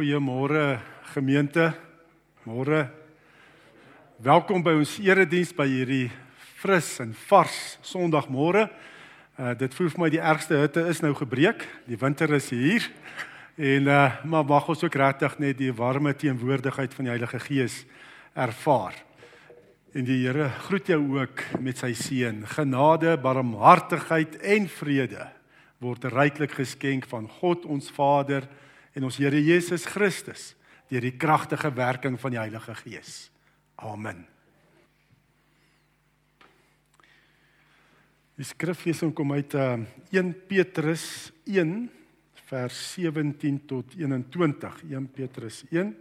Goeiemôre gemeente. Môre. Welkom by ons erediens by hierdie fris en vars Sondagmôre. Uh dit voel vir my die ergste hitte is nou gebreek. Die winter is hier. En uh maar mag ons ook regtig net die warme teenwoordigheid van die Heilige Gees ervaar. En die Here groet jou ook met sy seën. Genade, barmhartigheid en vrede word ryklik geskenk van God ons Vader en ons Here Jesus Christus deur die kragtige werking van die Heilige Gees. Amen. Die skriflesing kom uit uh, 1 Petrus 1 vers 17 tot 21. 1 Petrus 1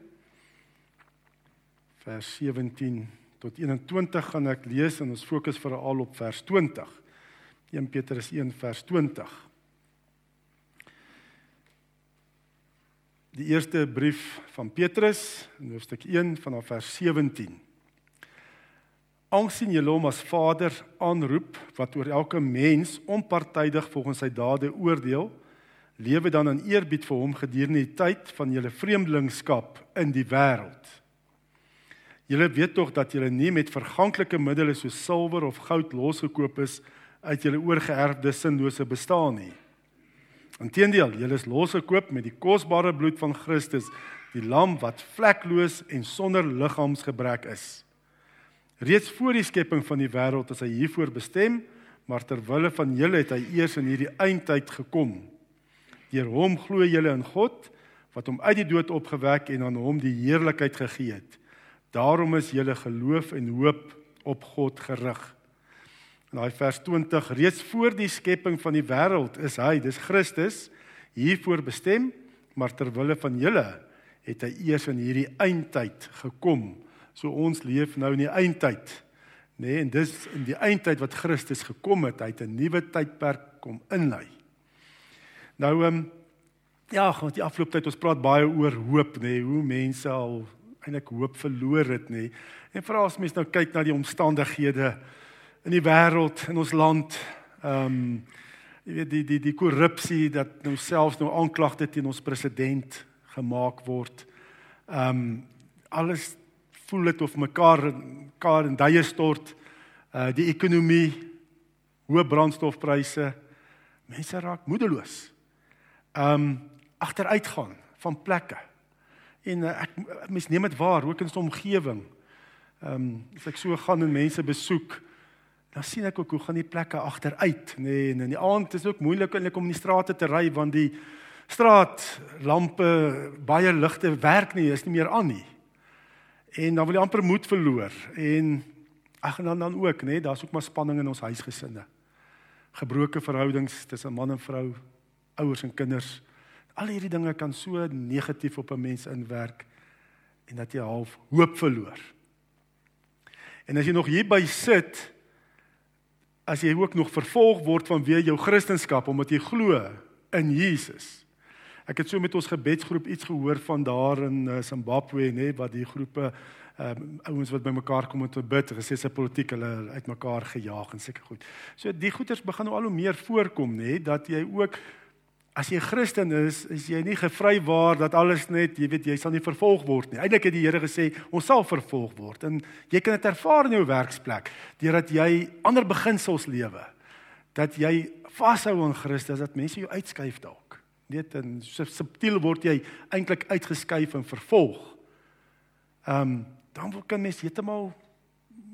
vers 17 tot 21 gaan ek lees en ons fokus veral op vers 20. 1 Petrus 1 vers 20. Die eerste brief van Petrus, in hoofstuk 1 vanaf vers 17. Aangesien julle hom as Vader aanroep wat oor elke mens onpartydig volgens sy dade oordeel, lewe dan in eerbied vir hom gedurende die tyd van julle vreemdelingskap in die wêreld. Julle weet tog dat julle nie met verganklike middele soos silwer of goud losgekoop is uit julle oorgeerfde sinlose bestaan nie. Inteendeel, julle is losgekoop met die kosbare bloed van Christus, die lam wat vlekloos en sonder liggaamsgebrek is. Reeds voor die skepping van die wêreld is hy hiervoor bestem, maar ter wille van julle het hy eers in hierdie eindtyd gekom. Deur hom glo julle in God wat hom uit die dood opgewek en aan hom die heerlikheid gegee het. Daarom is julle geloof en hoop op God gerig. In daai vers 20 reeds voor die skepping van die wêreld is hy, dis Christus, hiervoor bestem, maar ter wille van julle het hy eers in hierdie eindtyd gekom. So ons leef nou in die eindtyd. Nê, nee, en dis in die eindtyd wat Christus gekom het, hy het 'n nuwe tydperk kom inlei. Nou ehm um, ja, want die afgelope tyd ons praat baie oor hoop, nê, nee, hoe mense al eintlik hoop verloor het, nê. Nee. En veral as mens nou kyk na die omstandighede in die wêreld in ons land ehm um, jy weet die die die korrupsie dat nou selfs nou aanklagte teen ons president gemaak word. Ehm um, alles voel dit of mekaar mekaar in duie stort. Uh die ekonomie, hoë brandstofpryse. Mense raak moedeloos. Ehm um, agteruitgaan van plekke. En uh, ek mens neem dit waar ook in ons omgewing. Ehm um, as ek so gaan en mense besoek, dan sien ek ook hoe gaan die plekke agteruit, nê, nee, en in die aand is dit ook moeilik om in die strate te ry want die straatlampe, baie ligte werk nie, is nie meer aan nie. En dan wil jy amper moed verloor en ag en dan dan ook, nê, nee, daar's ook maar spanning in ons huisgesinne. Gebroke verhoudings tussen man en vrou, ouers en kinders. Al hierdie dinge kan so negatief op 'n mens inwerk en dat jy half hoop verloor. En as jy nog hier by sit, as jy ook nog vervolg word vanweë jou kristendom omdat jy glo in Jesus. Ek het so met ons gebedsgroep iets gehoor van daar in uh, Zimbabwe nê wat die groepe um, ouens wat bymekaar kom om te bid, gesê se politiek hulle uitmekaar gejaag en seker goed. So die goeters begin nou al hoe meer voorkom nê dat jy ook As jy 'n Christen is, is jy nie gevrywaar dat alles net, jy weet, jy sal nie vervolg word nie. Eindelik het die Here gesê, ons sal vervolg word. En jy kan dit ervaar in jou werksplek deurdat jy ander beginsels lewe. Dat jy vashou aan Christus, dat mense jou uitskuif dalk. Net so subtiel word jy eintlik uitgeskuif en vervolg. Ehm um, dan kan mens heeltemal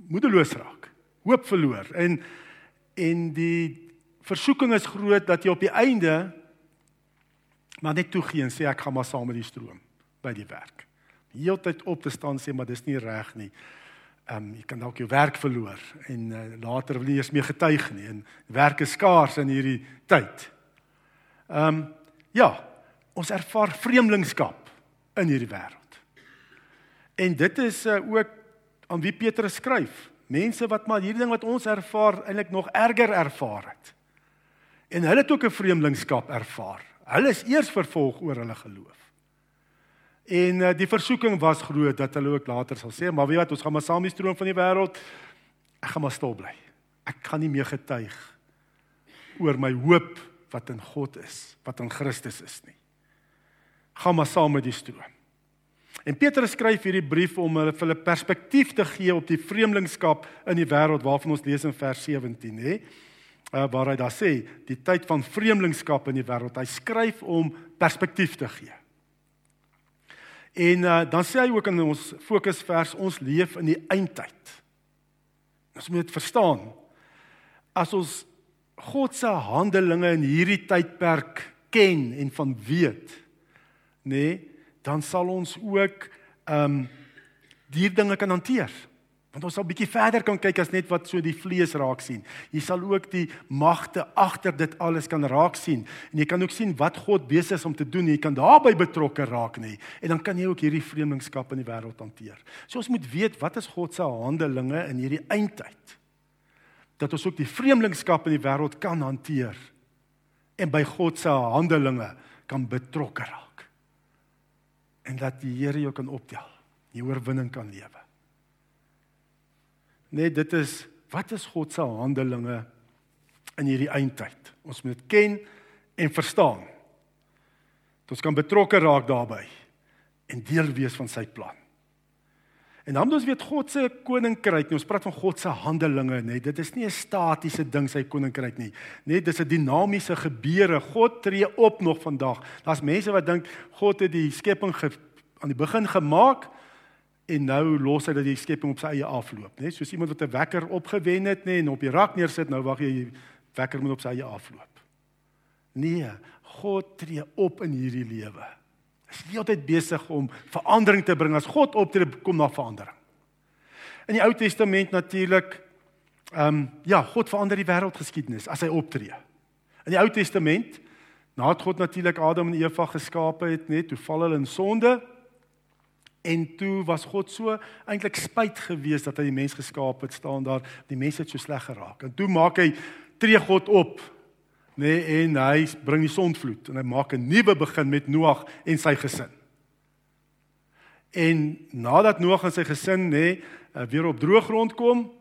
moedeloos raak. Hoop verloor en en die versoeking is groot dat jy op die einde maar net toegee en sê ek gaan maar saam met die stroom by die werk. Heeltyd op te staan sê maar dis nie reg nie. Ehm um, jy kan dalk jou werk verloor en uh, later wil jy eers meer getuig nie en werk is skaars in hierdie tyd. Ehm um, ja, ons ervaar vreemdelingskap in hierdie wêreld. En dit is uh, ook aan wie Petrus skryf. Mense wat maar hierdie ding wat ons ervaar eintlik nog erger ervaar het. En hulle het ook 'n vreemdelingskap ervaar. Hulle is eers vervolg oor hulle geloof. En uh, die versoeking was groot dat hulle ook later sal sê, maar weet wat, ons gaan maar saam die stroom van die wêreld. Ek gaan maar stil bly. Ek kan nie meer getuig oor my hoop wat in God is, wat in Christus is nie. Gaan maar saam met die stroom. En Petrus skryf hierdie brief om hulle vir hulle perspektief te gee op die vreemdelingskap in die wêreld waarvan ons lees in vers 17, hè. Uh, waar hy daar sê, die tyd van vreemdelingskap in die wêreld. Hy skryf om perspektief te gee. En uh, dan sê hy ook in ons fokusvers ons leef in die eindtyd. Ons moet verstaan as ons God se handelinge in hierdie tydperk ken en van weet, nê, nee, dan sal ons ook ehm um, die dinge kan hanteer. Want ons sal bietjie verder kan kyk as net wat so die vlees raak sien. Jy sal ook die magte agter dit alles kan raak sien en jy kan ook sien wat God besig is om te doen. Jy kan daarbey betrokke raak nê. En dan kan jy ook hierdie vreemdelingskap in die wêreld hanteer. So ons moet weet wat is God se handelinge in hierdie eindtyd. Dat ons ook die vreemdelingskap in die wêreld kan hanteer en by God se handelinge kan betrokke raak. En dat die Here jou kan optel. Jy oorwinning kan lewe net dit is wat is God se handelinge in hierdie eindtyd. Ons moet ken en verstaan. Dat ons kan betrokke raak daarbey en deel wees van sy plan. En dan moet ons weet God se koninkryk, ons praat van God se handelinge, nê. Dit is nie 'n statiese ding sy koninkryk nie. Net dis 'n dinamiese gebeure. God tree op nog vandag. Daar's mense wat dink God het die skepping ge, aan die begin gemaak en nou los hy dat die skepping op sy eie afloop, né? Soos iemand wat 'n wekker opgewen het, né, en op die rak neersit, nou wag jy die wekker moet op sy eie afloop. Nee, God tree op in hierdie lewe. Is nie altyd besig om verandering te bring as God optree kom na verandering. In die Ou Testament natuurlik ehm um, ja, God verander die wêreldgeskiedenis as hy optree. In die Ou Testament nadat God natuurlik Adam en Eva geskape het, net toe val hulle in sonde, En toe was God so eintlik spyt gewees dat hy die mens geskaap het, staan daar, die mens het so sleg geraak. En toe maak hy tree God op, nê, nee, en hy bring die sondvloed en hy maak 'n nuwe begin met Noag en sy gesin. En nadat Noag en sy gesin nê nee, weer op droë grond kom,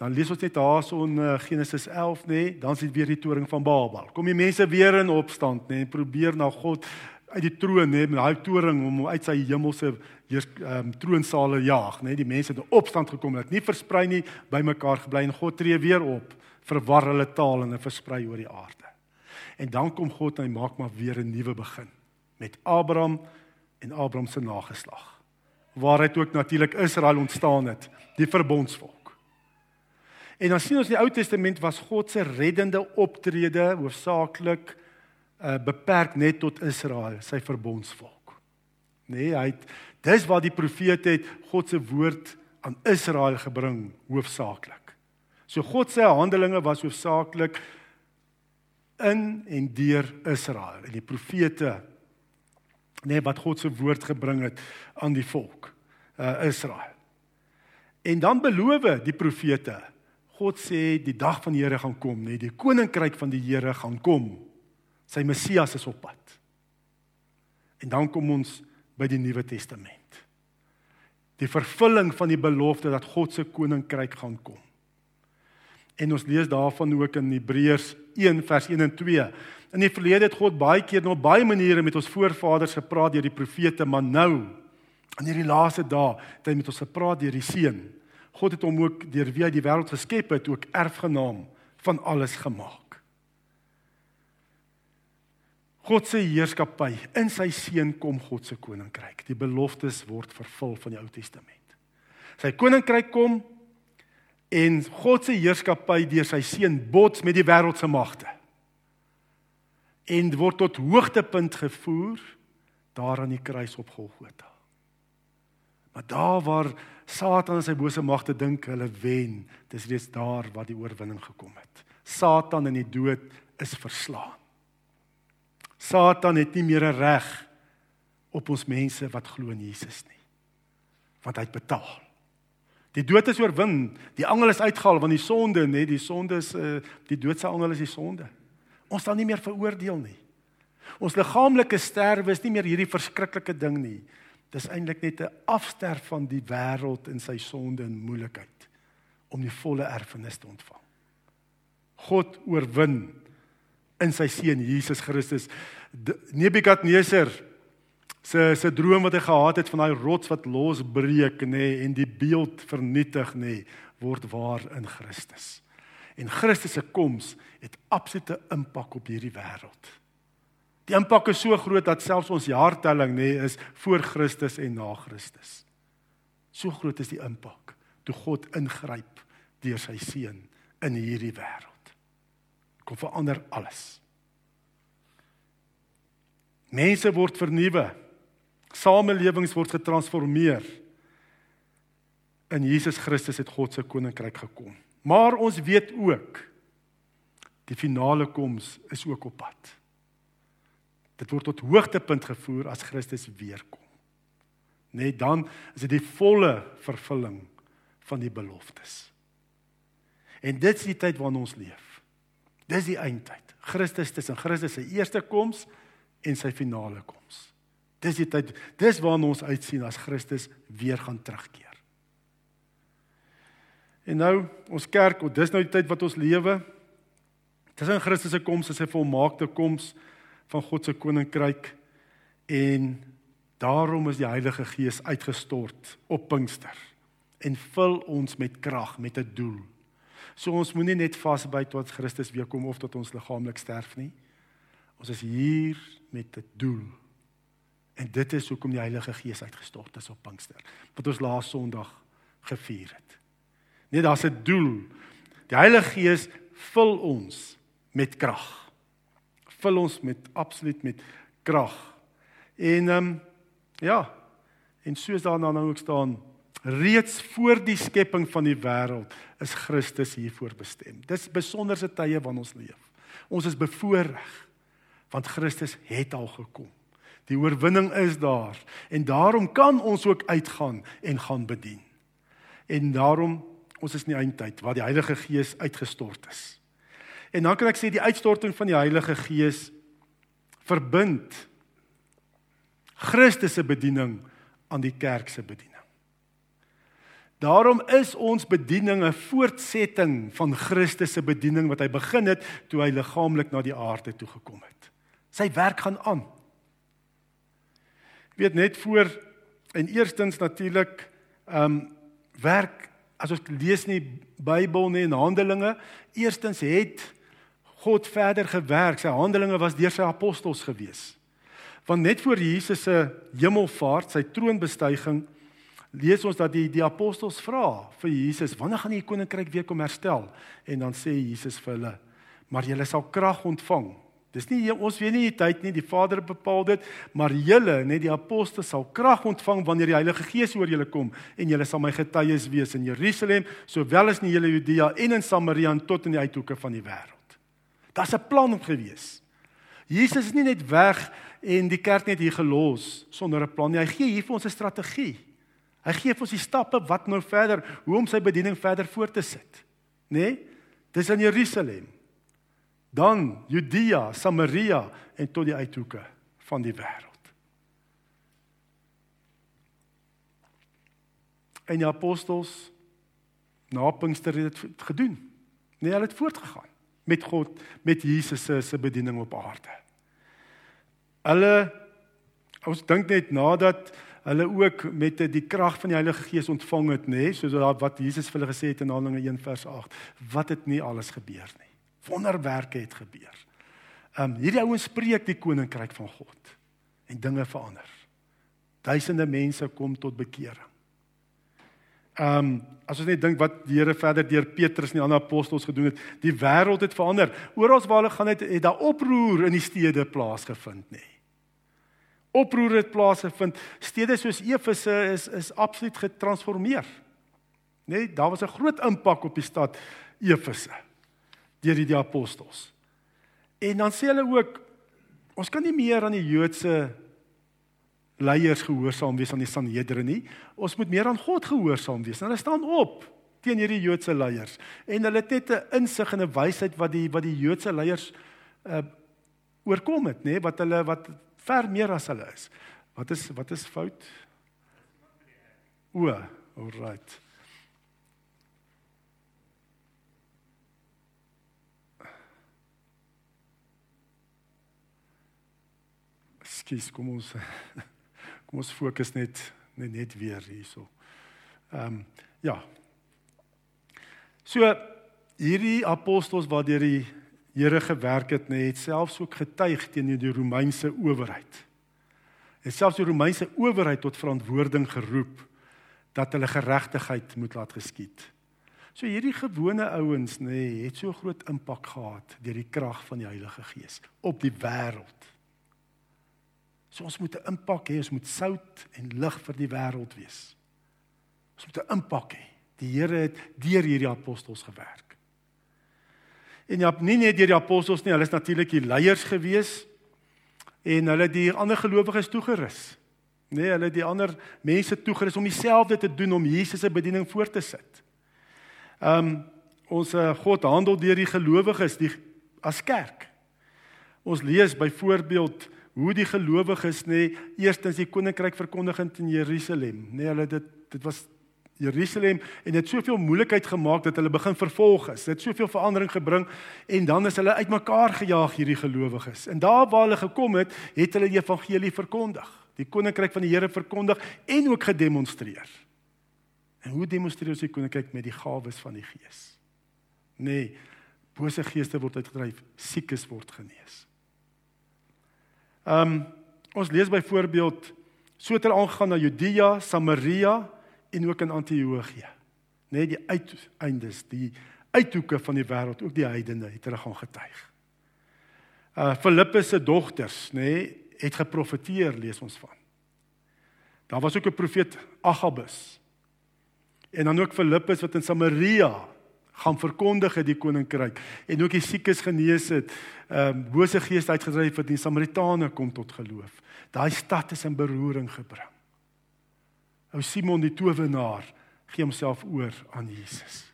dan lees ons net daarso in eh, Genesis 11 nê, nee, dan sien weer die toring van Babel. Kom die mense weer in opstand nê, nee, en probeer na God uit die troon nê, met daai toring om uit sy hemelse hier ehm um, troonsale jaag, nê? Die mense het in opstand gekom, het nie versprei nie, bymekaar gebly en God tree weer op, verwar hulle taal en versprei oor die aarde. En dan kom God en hy maak maar weer 'n nuwe begin met Abraham en Abraham se nageslag. Waaruit ook natuurlik Israel ontstaan het, die verbondsvolk. En dan sien ons in die Ou Testament was God se reddende optrede hoofsaaklik uh, beperk net tot Israel, sy verbondsvolk. Nee, hy het dis waar die profete het God se woord aan Israel gebring hoofsaaklik. So God se handelinge was hoofsaaklik in en deur Israel en die profete nee wat God se woord gebring het aan die volk uh Israel. En dan beloof die profete God sê die dag van die Here gaan kom, nee, die koninkryk van die Here gaan kom. Sy Messias is op pad. En dan kom ons by die Nuwe Testament. Die vervulling van die belofte dat God se koninkryk gaan kom. En ons lees daarvan ook in Hebreërs 1 vers 1 en 2. In die verlede het God baie keer en op baie maniere met ons voorvaders gepraat deur die profete, maar nou in hierdie laaste dae het hy met ons gepraat deur die Seun. God het hom ook deur wie hy die wêreld geskep het, ook erfgenaam van alles gemaak. God se heerskappy in sy seun kom God se koninkryk. Die beloftes word vervul van die Ou Testament. Sy koninkryk kom en God se heerskappy deur sy seun bots met die wêreld se magte. En word tot hoogtepunt gevoer daar aan die kruis op Golgotha. Maar daar waar Satan en sy bose magte dink hulle wen, dis reeds daar waar die oorwinning gekom het. Satan en die dood is verslaan. Satan het nie meer 'n reg op ons mense wat glo in Jesus nie. Want hy het betaal. Die dood is oorwin. Die angel is uitgehaal want die sonde, nê, die sonde is uh, die doodse angel is die sonde. Ons sal nie meer veroordeel nie. Ons liggaamlike sterwe is nie meer hierdie verskriklike ding nie. Dis eintlik net 'n afsterf van die wêreld in sy sonde en moeilikheid om die volle erfenis te ontvang. God oorwin in sy seun Jesus Christus. Nebukadneser se se droom wat hy gehad het van daai rots wat losbreek nê nee, en die beeld vernietig nê nee, word waar in Christus. En Christus se koms het absolute impak op hierdie wêreld. Die impak is so groot dat selfs ons jaartelling nê nee, is voor Christus en na Christus. So groot is die impak toe God ingryp deur sy seun in hierdie wêreld. Kom verander alles. Mense word vernuwe. Samelewings word getransformeer. In Jesus Christus het God se koninkryk gekom. Maar ons weet ook die finale koms is ook op pad. Dit word tot hoogtepunt gevoer as Christus weer kom. Net dan is dit die volle vervulling van die beloftes. En dit is die tyd waarin ons leef. Dis die eindtyd. Christus tussen Christus se eerste koms en sy finale koms. Dis die tyd, dis waarna ons uitsien as Christus weer gaan terugkeer. En nou ons kerk, dis nou die tyd wat ons lewe. In Christus se koms, sy volmaakte koms van God se koninkryk en daarom is die Heilige Gees uitgestort op Pinkster en vul ons met krag met 'n doel. So ons moenie net vasbyt tot Christus weer kom of tot ons liggaamlik sterf nie. Ons is hier met 'n doel. En dit is hoekom die Heilige Gees uitgestort is op Pinkster, wat ons laas Sondag gevier het. Nee, daar's 'n doel. Die Heilige Gees vul ons met krag. Vul ons met absoluut met krag. En ehm um, ja, en soos daar nou ook staan, reeds voor die skepping van die wêreld is Christus hiervoor bestem. Dis besonderse tye waarin ons leef. Ons is bevoorreg want Christus het al gekom. Die oorwinning is daar en daarom kan ons ook uitgaan en gaan bedien. En daarom ons is in die eindtyd waar die Heilige Gees uitgestort is. En dan kan ek sê die uitstorting van die Heilige Gees verbind Christus se bediening aan die kerk se bediening. Daarom is ons bediening 'n voortsetting van Christus se bediening wat hy begin het toe hy liggaamlik na die aarde toe gekom het. Sy werk gaan aan. Weet net voor en eerstens natuurlik ehm um, werk as ons lees in die Bybel nie in Handelinge, eerstens het God verder gewerk. Sy handelinge was deur sy apostels gewees. Want net voor Jesus se hemelvaart, sy troonbestuiging, lees ons dat die die apostels vra vir Jesus, "Wanneer gaan die koninkryk weer kom herstel?" En dan sê Jesus vir hulle, "Maar julle sal krag ontvang Dis nie ons weet nie die tyd nie, die Vader bepaal dit, maar julle, net die apostels sal krag ontvang wanneer die Heilige Gees oor julle kom en julle sal my getuies wees in Jerusalem, sowel as in die hele Judea en in Samaria en tot in die uithoeke van die wêreld. Daar's 'n plan gewees. Jesus is nie net weg en die kerk net hier gelos sonder 'n plan nie. Hy gee hier vir ons 'n strategie. Hy gee vir ons die stappe wat nou verder, hoe om sy bediening verder voort te sit. Né? Nee? Dis in Jerusalem dan Judea, Samaria en tot die uithoeke van die wêreld. En die apostels na Pinkster het dit gedoen. Nee, hulle het voortgegaan met God, met Jesus se bediening op aarde. Hulle ons dink net nadat hulle ook met die krag van die Heilige Gees ontvang het, nê, nee, soos wat Jesus vir hulle gesê het in Handelinge 1 vers 8, wat het nie alles gebeur nie wonderwerke het gebeur. Um hierdie ouens spreek die koninkryk van God en dinge verander. Duisende mense kom tot bekering. Um as ons net dink wat die Here verder deur Petrus en die ander apostels gedoen het, die wêreld het verander. Oral waar hulle gaan het, het daar oproer in die stede plaasgevind, nê. Nee. Oproer het plaasgevind. Stede soos Efese is is absoluut getransformeer. Nee, daar was 'n groot impak op die stad Efese deur die, die apostels. En dan sê hulle ook ons kan nie meer aan die Joodse leiers gehoorsaam wees aan die Sanhedrin nie. Ons moet meer aan God gehoorsaam wees. Hulle staan op teen hierdie Joodse leiers en hulle het net 'n insig en 'n wysheid wat die wat die Joodse leiers uh oorkom het, nê, wat hulle wat ver meer as hulle is. Wat is wat is fout? O, alright. Ekskuus, kom ons Kom ons fokus net net net weer hierso. Ehm um, ja. So hierdie apostels wat deur die Here gewerk het, net selfs ook getuig teenoor die Romeinse owerheid. En selfs die Romeinse owerheid tot verantwoording geroep dat hulle geregtigheid moet laat geskied. So hierdie gewone ouens nê nee, het so groot impak gehad deur die krag van die Heilige Gees op die wêreld. So ons moet 'n impak hê, ons moet sout en lig vir die wêreld wees. Ons moet 'n impak hê. Die Here het deur hierdie apostels gewerk. En ja, nie net deur die apostels nie, hulle is natuurlik die leiers gewees en hulle het die ander gelowiges toegerus. Nee, hulle het die ander mense toegerus om dieselfde te doen om Jesus se bediening voort te sit. Ehm um, ons eh, God handel deur die gelowiges die as kerk. Ons lees byvoorbeeld hoe die gelowiges nê nee, eerstens die koninkryk verkondigend in Jerusalem. Nee, hulle dit dit was Jerusalem en dit soveel moeilikheid gemaak dat hulle begin vervolg is. Dit soveel verandering gebring en dan is hulle uitmekaar gejaag hierdie gelowiges. En daar waar hulle gekom het, het hulle die evangelie verkondig. Die koninkryk van die Here verkondig en ook gedemonstreer. En hoe demonstreer ons die koninkryk met die gawes van die Gees? Nee, bose geeste word uitgedryf, siekes word genees. Ehm um, ons lees byvoorbeeld so hulle aangegaan na Judea, Samaria en ook in Antiochië. Net die uiteindes, die uithoeke van die wêreld, ook die heidene het hulle gaan getuig. Uh Filippus se dogters, nê, nee, het geprofeteer, lees ons van. Daar was ook 'n profeet Agabus. En dan ook Filippus wat in Samaria gaan verkondig het die koninkryk en ook die siekes genees het. Ehm um, bose geeste uitgedryf het en die Samaritane kom tot geloof. Daai stad is in beroering gebring. Ou Simon die towenaar gee homself oor aan Jesus.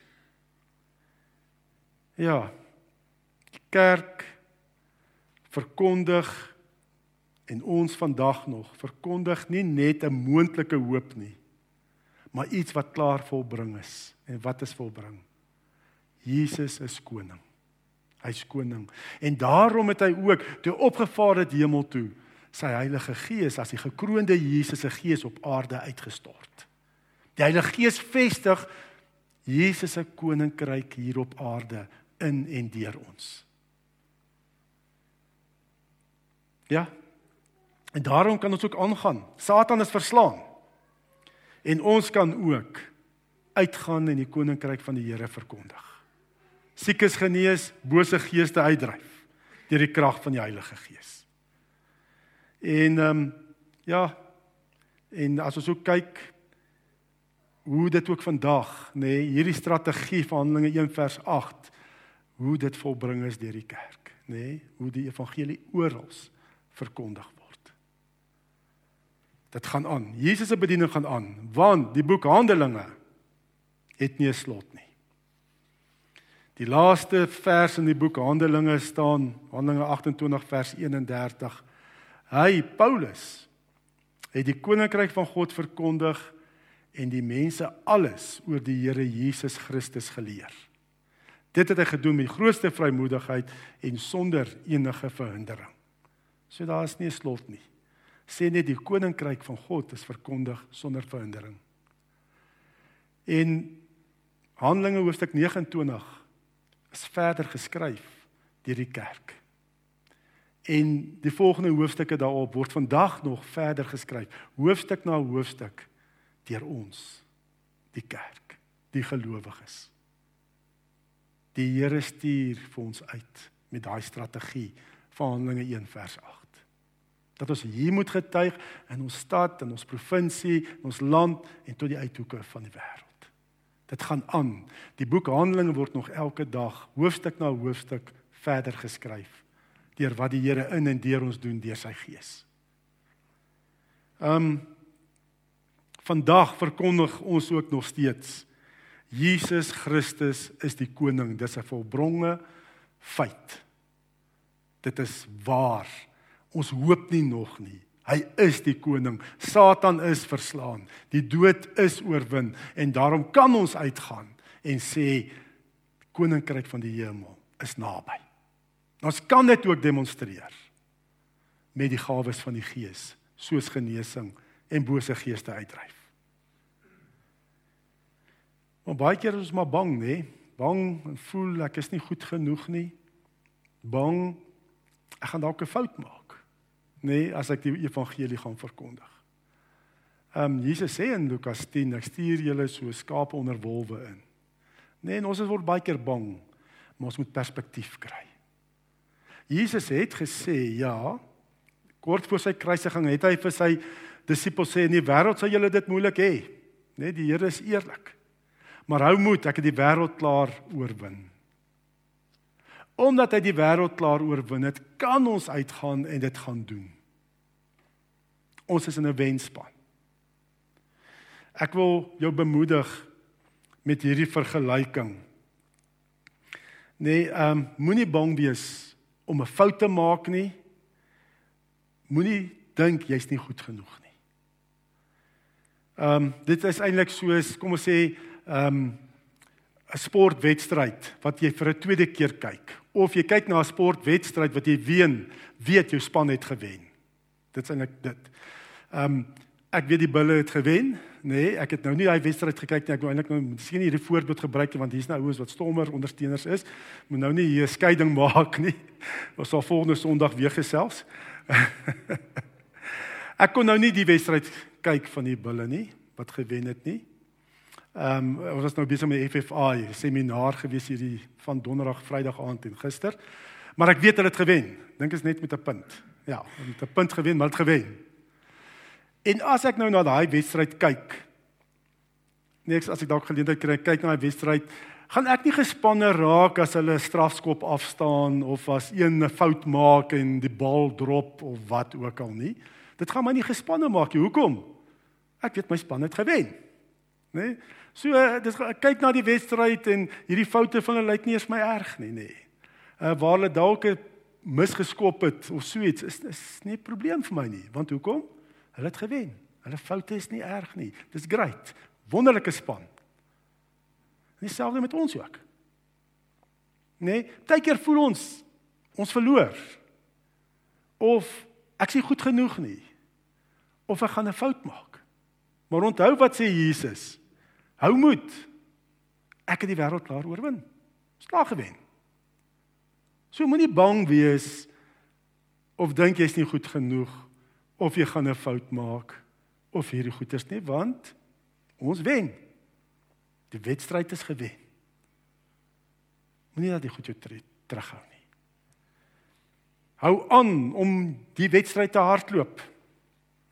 Ja. Die kerk verkondig en ons vandag nog verkondig nie net 'n moontlike hoop nie, maar iets wat klaar volbring is. En wat is volbring? Jesus is koning. Hy's koning. En daarom het hy ook toe opgevaar het hemel toe sy Heilige Gees as die gekroonde Jesus se gees op aarde uitgestort. Die Heilige Gees vestig Jesus se koninkryk hier op aarde in en deur ons. Ja. En daarom kan ons ook aangaan. Satan is verslaan. En ons kan ook uitgaan en die koninkryk van die Here verkondig siekes genees, bose geeste uitdryf deur die krag van die Heilige Gees. En ehm um, ja, en as ons ook kyk hoe dit ook vandag, nê, nee, hierdie strategie van Handelinge 1 vers 8, hoe dit volbring is deur die kerk, nê, nee, hoe die evangelie oral verkondig word. Dit gaan aan. Jesus se bediening gaan aan, want die boek Handelinge het nie 'n slot nie. Die laaste vers in die boek Handelinge staan, Handelinge 28 vers 31. Hy Paulus het die koninkryk van God verkondig en die mense alles oor die Here Jesus Christus geleer. Dit het hy gedoen met grootste vrymoedigheid en sonder enige verhindering. So daar is nie 'n slot nie. Sê net die koninkryk van God is verkondig sonder verhindering. In Handelinge hoofstuk 29 is verder geskryf deur die kerk. En die volgende hoofstukke daarop word vandag nog verder geskryf, hoofstuk na hoofstuk deur ons, die kerk, die gelowiges. Die Here stuur vir ons uit met daai strategie van Handelinge 1 vers 8. Dat ons hier moet getuig in ons stad, in ons provinsie, in ons land en tot die uithoeke van die wêreld. Dit gaan aan. Die boek Handelinge word nog elke dag hoofstuk na hoofstuk verder geskryf deur wat die Here in en deur ons doen deur sy gees. Um vandag verkondig ons ook nog steeds Jesus Christus is die koning. Dis 'n volbronge feit. Dit is waar. Ons hoop nie nog nie. Hy is die koning. Satan is verslaan. Die dood is oorwin en daarom kan ons uitgaan en sê koninkryk van die hemel is naby. Ons kan dit ook demonstreer met die gawes van die Gees, soos genesing en bose geeste uitdryf. Maar baie keer is ons maar bang, nê? Bang en voel ek is nie goed genoeg nie. Bang ek gaan dalk 'n fout maak. Nê, as ek die evangelie gaan verkondig. Ehm um, Jesus sê in Lukas 10, ek stuur julle so skape onder wolwe in. Nê, en ons word baie keer bang, maar ons moet perspektief kry. Jesus het gesê, ja, kort voor sy kruisiging het hy vir sy disippels sê in die wêreld sal julle dit moeilik hê. Net die Here is eerlik. Maar hou moed, ek het die wêreld klaar oorwin. Omdat hy die wêreld klaar oorwin het, kan ons uitgaan en dit gaan doen. Ons is in 'n wenspan. Ek wil jou bemoedig met hierdie vergelyking. Nee, ehm um, moenie bang wees om 'n fout te maak nie. Moenie dink jy's nie goed genoeg nie. Ehm um, dit is eintlik soos kom ons sê ehm um, 'n sportwedstryd wat jy vir 'n tweede keer kyk of jy kyk na 'n sportwedstryd wat jy ween, weet jou span het gewen. Dit is eintlik dit. Ehm um, ek weet die bulle het gewen, nê? Nee, ek het nou nie daai wedstryd gekyk nie. Ek wou eintlik nou miskien hierdie voorbeeld gebruik want hier's nou ouens wat stommer ondersteuners is. Moet nou nie hier 'n skeiding maak nie. Ons sal volgende Sondag weer gesels. ek kon nou nie die wedstryd kyk van die bulle nie wat gewen het nie. Ehm um, ons was nou besig met FFA seminar gewees hierdie van donderdag, vrydag aand en gister. Maar ek weet hulle het gewen. Dink is net met 'n punt. Ja, met 'n punt gewen, maar het gewen. En as ek nou na daai wedstryd kyk, nee, as ek dalk geleentheid kry kyk na daai wedstryd, gaan ek nie gespanne raak as hulle 'n strafskop afstaan of as een 'n fout maak en die bal drop of wat ook al nie. Dit gaan my nie gespanne maak nie. Hoekom? Ek weet my span het gewen. Né? Nee? So eh, dis kyk na die wedstryd en hierdie foute van hulle lyk nie eens my erg nie, nê. Nee. Uh waar hulle dalk misgeskop het of so iets is is nie 'n probleem vir my nie, want hoekom? Hulle het gewen. Hulle foute is nie erg nie. Dis great. Wonderlike span. Dieselfde met ons ook. Nee, baie keer voel ons ons verloor. Of ek is nie goed genoeg nie. Of ek gaan 'n fout maak. Maar onthou wat sê Jesus? Hou moed. Ek het die wêreld klaar oorwin. Slaag gewen. So moenie bang wees of dink jy's nie goed genoeg of jy gaan 'n fout maak of hierdie goeters nie want ons wen. Die wedstryd is gewen. Moenie dat jy goed jou terughou nie. Hou aan om die wedstryd te hardloop.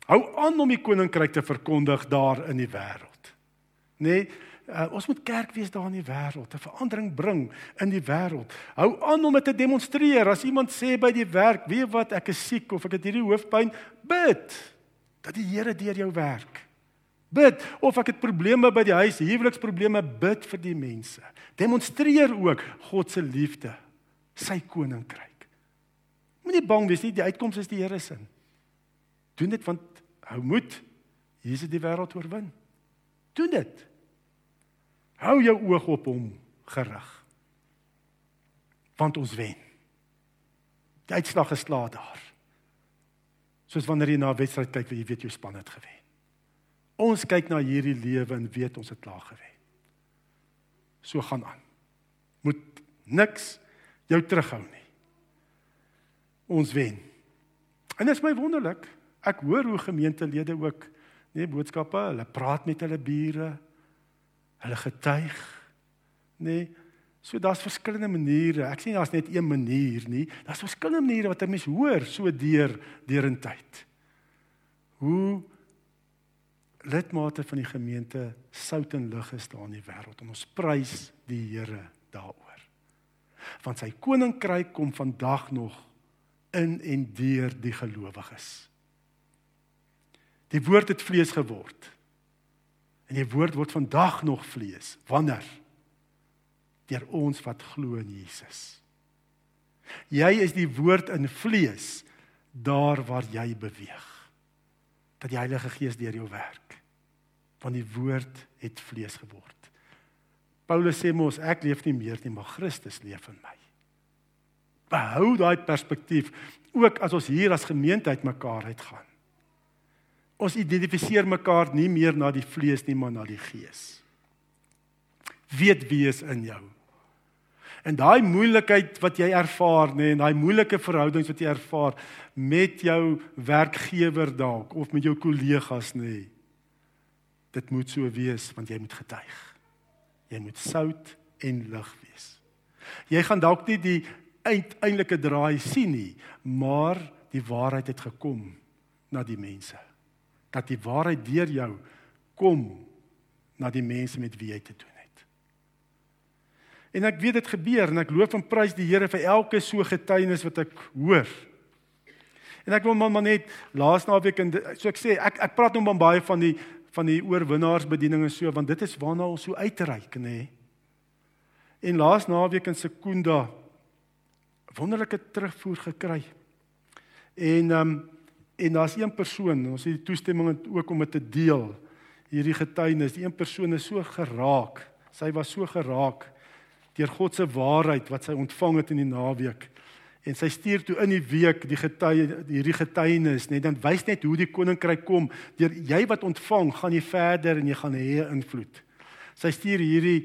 Hou aan om die koninkryk te verkondig daar in die wêreld nê? Nee, uh, ons moet kerk wees daar in die wêreld, 'n verandering bring in die wêreld. Hou aan om dit te demonstreer. As iemand sê by die werk, "Weet wat, ek is siek of ek het hierdie hoofpyn," bid dat die Here deur jou werk. Bid of ek het probleme by die huis, huweliksprobleme, bid vir die mense. Demonstreer ook God se liefde, sy koninkryk. Moenie bang wees nie, die uitkoms is die Here se. Doen dit want hou moed. Jesus het die wêreld oorwin. Doen dit. Hou jou oog op hom gerig. Want ons wen. Die uitslag is klaar daar. Soos wanneer jy na 'n wedstryd kyk, jy weet jou span het gewen. Ons kyk na hierdie lewe en weet ons het klaar gewen. So gaan aan. Moet niks jou terughou nie. Ons wen. En dit is my wonderlik. Ek hoor hoe gemeentelede ook nee boodskappe, hulle praat met hulle bure. Hulle getuig. Nee. So daar's verskillende maniere. Ek sê daar's net een manier nie. Daar's verskillende maniere wat 'n mens hoor so deur deur in tyd. Hoe lidmate van die gemeente sout en lig is daar in die wêreld en ons prys die Here daaroor. Want sy koninkryk kom vandag nog in en deur die gelowiges. Die woord het vlees geword. En die woord word vandag nog vlees. Wanneer? Deur ons wat glo in Jesus. Jy is die woord in vlees daar waar jy beweeg. Dat die Heilige Gees deur jou werk. Want die woord het vlees geword. Paulus sê mos ek leef nie meer nie, maar Christus leef in my. Behou daai perspektief ook as ons hier as gemeente uitmekaar uitgaan. Ons identifiseer mekaar nie meer na die vlees nie, maar na die gees. Weet wie is in jou. En daai moeilikheid wat jy ervaar, nê, en daai moeilike verhoudings wat jy ervaar met jou werkgewer dalk of met jou kollegas, nê. Dit moet so wees want jy moet getuig. Jy moet sout en lig wees. Jy gaan dalk nie die uiteindelike draai sien nie, maar die waarheid het gekom na die mense. Dat die waarheid deur jou kom na die mense met wie jy te doen het. En ek weet dit gebeur en ek loof en prys die Here vir elke so getuienis wat ek hoor. En ek wil maar net laas naweek en so ek sê ek ek praat nou maar baie van die van die oorwinnaarsbediening en so want dit is waarna ons so uitreik nê. En laas naweek in Sekunda wonderlike terugvoer gekry. En ehm um, en daar's een persoon, ons het die toestemming ook om dit te deel. Hierdie getuienis, die een persoon is so geraak. Sy was so geraak deur God se waarheid wat sy ontvang het in die naweek. En sy stuur toe in die week die getuie hierdie getuienis, net dan wys net hoe die koninkryk kom. Deur jy wat ontvang, gaan jy verder en jy gaan hê invloed. Sy stuur hierdie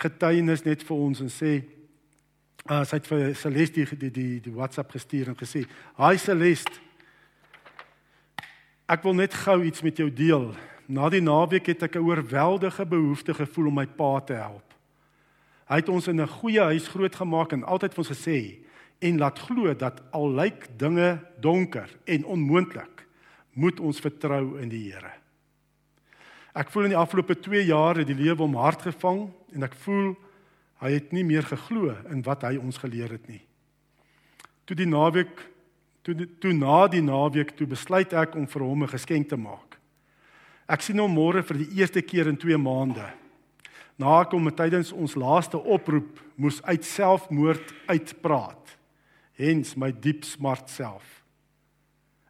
getuienis net vir ons en sê uh, sy het vir Celeste die, die die die WhatsApp gestuur en gesê: "Hi Celeste. Ek wil net gou iets met jou deel. Na die naweek het ek 'n oorweldige behoefte gevoel om my pa te help. Hy het ons in 'n goeie huis grootgemaak en altyd vir ons gesê en laat glo dat al lyk dinge donker en onmoontlik, moet ons vertrou in die Here. Ek voel in die afgelope 2 jaar het die lewe om hart gevang en ek voel Hy het nie meer geglo in wat hy ons geleer het nie. Toe die naweek toe toe na die naweek toe besluit ek om vir hom 'n geskenk te maak. Ek sien hom môre vir die eerste keer in 2 maande. Na ek hom tydens ons laaste oproep moes uit selfmoord uitpraat. Hens my diep smart self.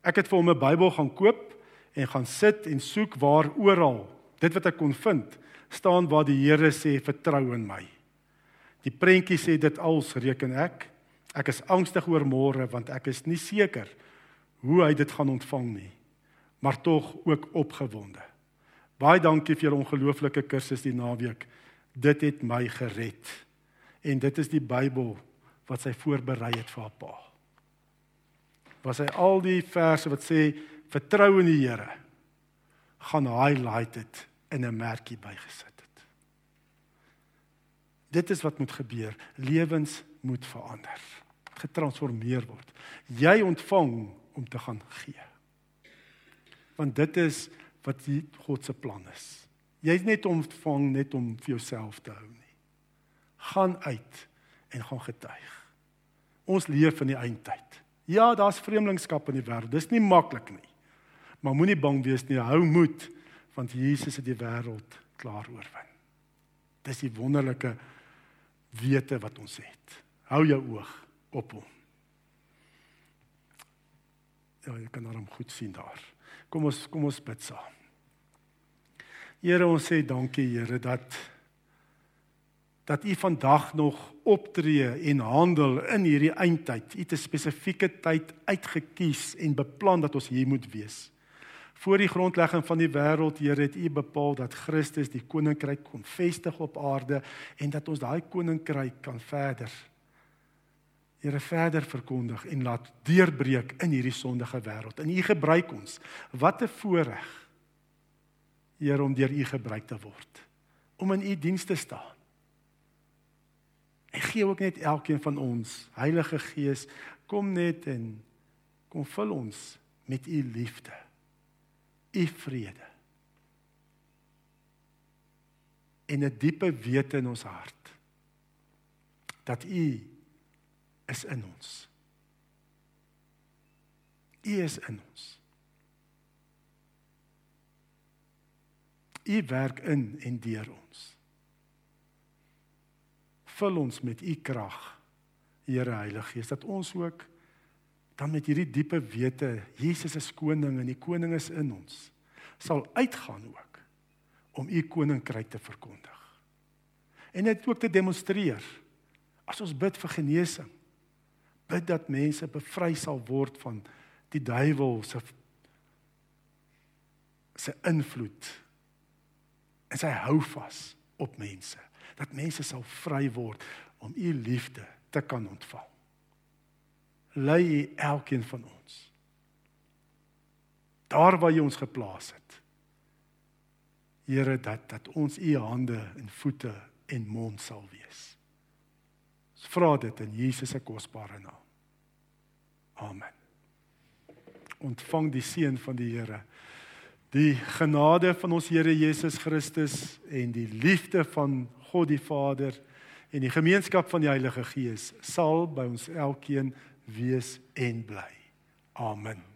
Ek het vir hom 'n Bybel gaan koop en gaan sit en soek waar oral dit wat ek kon vind staan waar die Here sê vertrou in my. Die prentjie sê dit als reken ek. Ek is angstig oor môre want ek is nie seker hoe hy dit gaan ontvang nie. Maar tog ook opgewonde. Baie dankie vir julle ongelooflike kursus die naweek. Dit het my gered. En dit is die Bybel wat sy voorberei het vir haar pa. Was hy al die verse wat sê vertrou in die Here gaan highlight dit in 'n merkie bygesit. Dit is wat moet gebeur. Lewens moet verander, getransformeer word. Jy ontvang om te gaan gee. Want dit is wat die God se plan is. Jy's net ontvang net om vir jouself te hou nie. Gaan uit en gaan getuig. Ons leef in die eindtyd. Ja, daar's vreemdelingskap in die wêreld. Dis nie maklik nie. Maar moenie bang wees nie. Hou moed want Jesus het die wêreld klaar oorwin. Dis die wonderlike wete wat ons het. Hou jou oog op hom. Ja, jy kan hom goed sien daar. Kom ons kom ons bid saam. Here, ons sê dankie Here dat dat U vandag nog optree en handel in hierdie eindtyd. U het 'n spesifieke tyd uitgekies en beplan dat ons hier moet wees. Voor die grondlegging van die wêreld, Here, het U bepaal dat Christus die koninkryk kon vestig op aarde en dat ons daai koninkryk kan verder Here verder verkondig en laat deurbreek in hierdie sondige wêreld. En U gebruik ons. Wat 'n voorreg. Here om deur U gebruik te word. Om in U diens te staan. En gee ook net elkeen van ons, Heilige Gees, kom net en kom vul ons met U liefde u vrede. En 'n diepe wete in ons hart dat u is in ons. U is in ons. U werk in en deur ons. Vul ons met u krag, Here Heilige Gees, dat ons ook dan met hierdie diepe wete Jesus is koning en die koning is in ons sal uitgaan ook om u koninkryk te verkondig. En dit ook te demonstreer. As ons bid vir genesing, bid dat mense bevry sal word van die duiwel se sy invloed en sy hou vas op mense dat mense sal vry word om u liefde te kan ontvang. Lei u elkeen van ons daar waar jy ons geplaas het. Here dat dat ons u hande en voete en mond sal wees. Ons vra dit in Jesus se kosbare naam. Amen. Ontvang die seën van die Here. Die genade van ons Here Jesus Christus en die liefde van God die Vader en die gemeenskap van die Heilige Gees sal by ons elkeen wees en bly. Amen.